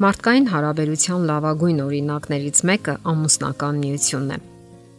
Մարդկային հարաբերության լավագույն օրինակներից մեկը ամուսնական միությունն է։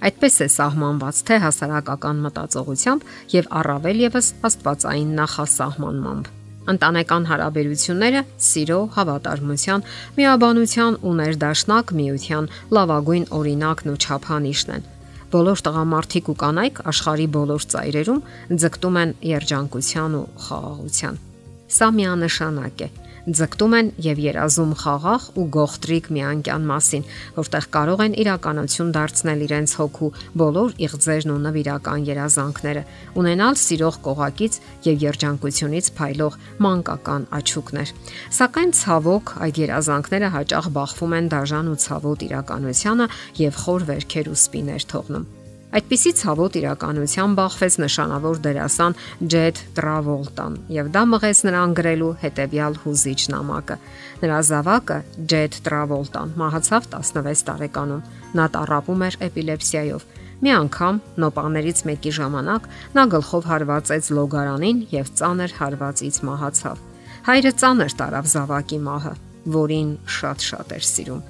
Այդպես է սահմանված թե հասարակական մտածողությամբ եւ առավել եւս աստվածային նախասահմանմամբ։ Ընտանեկան հարաբերությունները սիրո, հավատարմության, միաբանության ու ներդաշնակ միության լավագույն օրինակն ու չափանիշն են։ Բոլոր տղամարդիկ ու կանայք աշխարի բոլոր ծայրերում ձգտում են երջանկության ու խաղաղության։ Սա միանշանակ է ձգտում են եւ երազում խաղաղ ու գողտրիկ միանկյան մասին, որտեղ կարող են իրականություն դարձնել իրենց հոգու բոլոր իղձերն ու նվիրական երազանքները, ունենալ սիրող կողակից եւ երջանկությունից փայլող մանկական աչուկներ։ Սակայն ցավոք այդ երազանքները հաճախ բախվում են դաժան ու ցավոտ իրականությանը եւ խոր վերքեր ու սպիներ թողնում։ Այդպիսի ցավոտ իրականության բախվեց նշանավոր դերասան Ջեդ Տրավոլտան եւ դա մղեց նրան գրելու հետեւյալ հուզիչ նամակը։ Նրա զավակը Ջեդ Տրավոլտան մահացավ 16 տարեկանում։ Նա տարապում էր էպիլեպսիայով։ Մի անգամ նոպաներից մեկի ժամանակ նա գլխով հարվածեց լոգարանին եւ ծանր հարվածից մահացավ։ Հայրը ծանր տարավ զավակի մահը, որին շատ-շատ էր սիրում։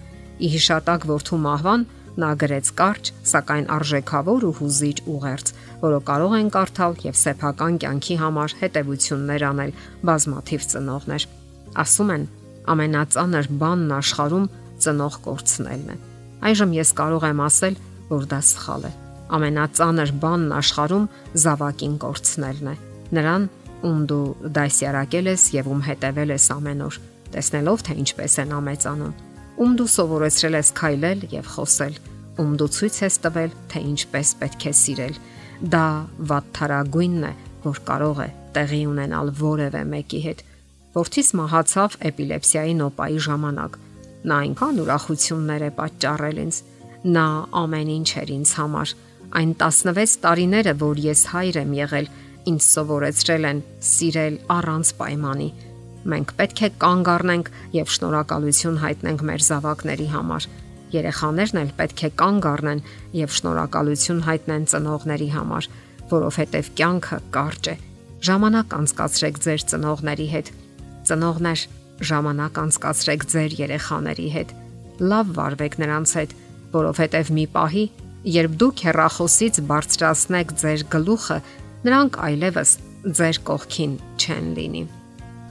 Ի հիշատակ որդու մահվան Նա գրեց կարճ, սակայն արժեքավոր ու հուզիչ ուղերձ, որը կարող են կարդալ եւ սեփական կյանքի համար հետեւություններ անել բազմաթիվ ծնողներ։ Ասում են, ամենածանր բանն աշխարում ծնող կորցնելն է։ Այժմ ես կարող եմ ասել, որ դա սխալ է։ Ամենածանր բանն աշխարում զավակին կորցնելն է։ Նրան, ում դու դասյարակել ես եւ ում հետևել ես ամեն օր, տեսնելով թե ինչպես են ամեծանում ում դու սովորեցրել ես քայլել եւ խոսել, ում դու ցույց ես տվել, թե ինչպես պետք է սիրել։ Դա վատթարագույնն է, որ կարող է տեղի ունենալ որևէ մեկի հետ։ Որդիս մահացավ էպիլեպսիայի նոպայի ժամանակ։ Նա այնքան ուրախություններ է պատճառել ինձ։ Նա ամեն ինչ էր ինձ համար։ Այն 16 տարիները, որ ես հայր եմ եղել, ինձ սովորեցրել են սիրել առանց պայմանի Մենք պետք է կանգ առնենք եւ շնորհակալություն հայտնենք մեր զավակների համար։ Երեխաներն էլ պետք է կանգ առնեն եւ շնորհակալություն հայտնեն ծնողների համար, որովհետեւ կյանքը կարճ է։ Ժամանակ անցկացրեք ձեր ծնողների հետ։ Ծնողներ, ժամանակ անցկացրեք ձեր երեխաների հետ։ Լավ վարվեք նրանց հետ, որովհետեւ մի պահի, երբ դուք հեռախոսից բարձրացնեք ձեր գլուխը, նրանք այլևս ձեր կողքին չեն լինի։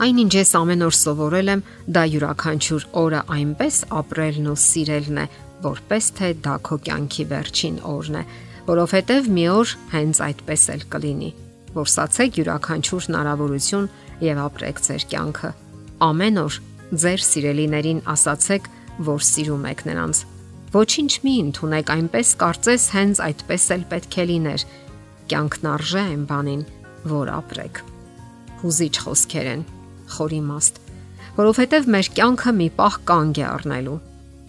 Այնինչ ես ամեն օր սովորել եմ, դա յուրաքանչյուր օրը այնպես ապրելն ու սիրելն է, որպես թե դա քո կյանքի վերջին օրն է, որովհետև մի օր հենց այդպես էլ կլինի։ Որսացեք յուրաքանչյուր հնարավորություն եւ ապրեք ձեր կյանքը։ Ամեն օր ձեր սիրելիներին ասացեք, որ սիրում եք նրանց։ Ոչինչ մի ընդունեք այնպես կարծես հենց այդպես էլ պետք է լիներ։ Կյանքն արժե այն բանին, որ ապրեք։ Հուզիչ խոսքեր են խորիմաստ, որովհետև մեր կյանքը մի պահ կանգ է առնելու։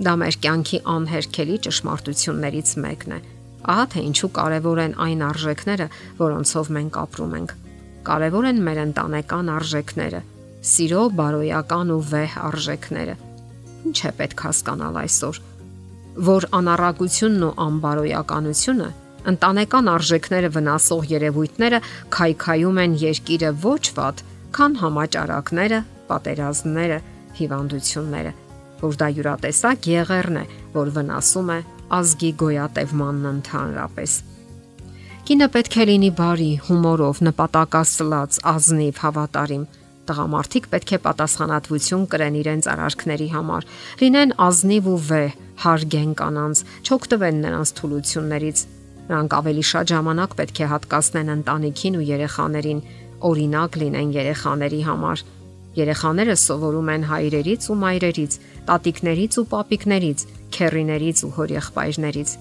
Դա մեր կյանքի անհերքելի ճշմարտություններից մեկն է։ Ահա թե ինչու կարևոր են այն արժեքները, որոնցով մենք ապրում ենք։ Կարևոր են մեր ընտանեկան արժեքները, սիրո, բարոյական ու վեհ արժեքները։ Ինչ է պետք հասկանալ այսօր, որ անառակությունն ու անբարոյականությունը ընտանեկան արժեքները վնասող երևույթները քայքայում են երկիրը ոչ ված քան համաճարակները, պատերազմները, հիվանդությունները, որ դա յուրատեսակ եղերն է, որ վնասում է ազգի գոյատևմանն ընդհանրապես։ Կինը պետք է լինի բարի, հումորով, նպատակասլաց, ազնիվ, հավատարիմ։ Տղամարդիկ պետք է պատասխանատվություն կրեն իրենց արարքների համար, լինեն ազնիվ ու վեհ, հարգեն կանանց, չօգտվեն նրանց թուլություններից։ Նրանք ավելի շատ ժամանակ պետք է հատկացնեն ընտանիքին ու երեխաներին, օրինակ լինեն երեխաների համար։ Երեխաները սովորում են հայրերից ու մայրերից, տատիկներից ու պապիկներից, քեռիներից ու հորեղբայրներից։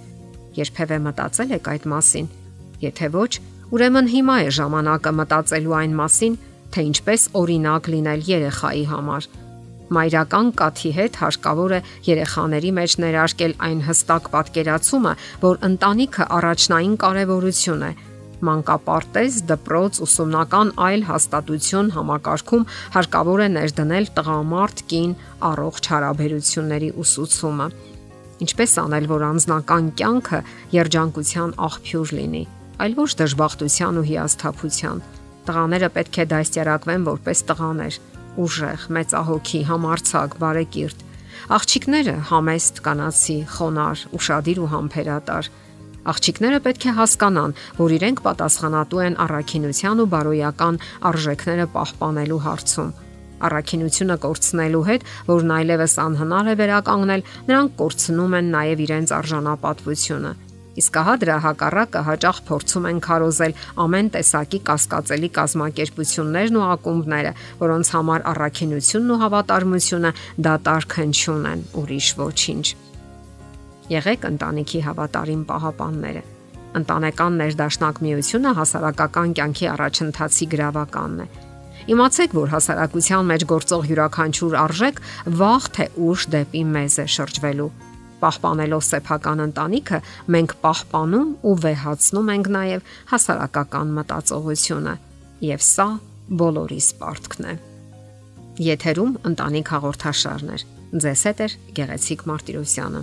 Երբևէ մտածել եք այդ մասին։ Եթե ոչ, ուրեմն հիմա է ժամանակը մտածելու այն մասին, թե ինչպես օրինակ լինել երեխայի համար։ Մայրական կաթի հետ հարկավոր է երեխաների մեջ ներարկել այն հստակ պատկերացումը, որ ընտանիքը առաջնային կարևորություն է մանկապարտեզ, դպրոց, ուսումնական այլ հաստատություն համակարգում հարկավոր է ներդնել տղամարդ կին առողջ հարաբերությունների ուսուցումը։ Ինչպես անել, որ անznական կյանքը երջանկության աղբյուր լինի, այլ ոչ դժբախտության ու հիասթափության։ Տղաները պետք է դաստիարակվեն որպես տղաներ, ուժեղ, մեծահոգի, համարցակ, բարեկիրթ։ Աղջիկները համեստ, կանացի, խոնար, ուրախadir ու համբերատար։ Աղջիկները պետք է հասկանան, որ իրենք պատասխանատու են առաքինության ու բարոյական արժեքները պահպանելու հարցում։ Առաքինությունը կորցնելու հետ, որն այլևս անհնար է վերականգնել, նրանք կորցնում են նաև իրենց արժանապատվությունը Իսկ ահա դրա հակառակը հաճախ փորձում են քարոզել ամեն տեսակի կասկածելի կազմակերպություններն ու ակումբները, որոնց համար առաքինությունն ու հավատարմությունը դատարկ հնչյուն են, ուրիշ ոչինչ։ Եղեք ընտանիքի հավատարիմ պահապանները։ Ընտանեկան ներդաշնակ միությունը հասարակական կյանքի առաջընթացի գրավականն է։ Իմացեք, որ հասարակության մեջ գործող յուրաքանչյուր արժեք վաղ թե ուշ դեպի մեզ է շրջվելու Պահպանելով սեփական ընտանիքը, մենք պահպանում ու վեհացնում ենք նաև հասարակական մտածողությունը, եւ սա բոլորիս պարտքն է։ Եթերում ընտանիք հաղորդաշարներ։ Ձեզ հետ է Գեղեցիկ Մարտիրոսյանը։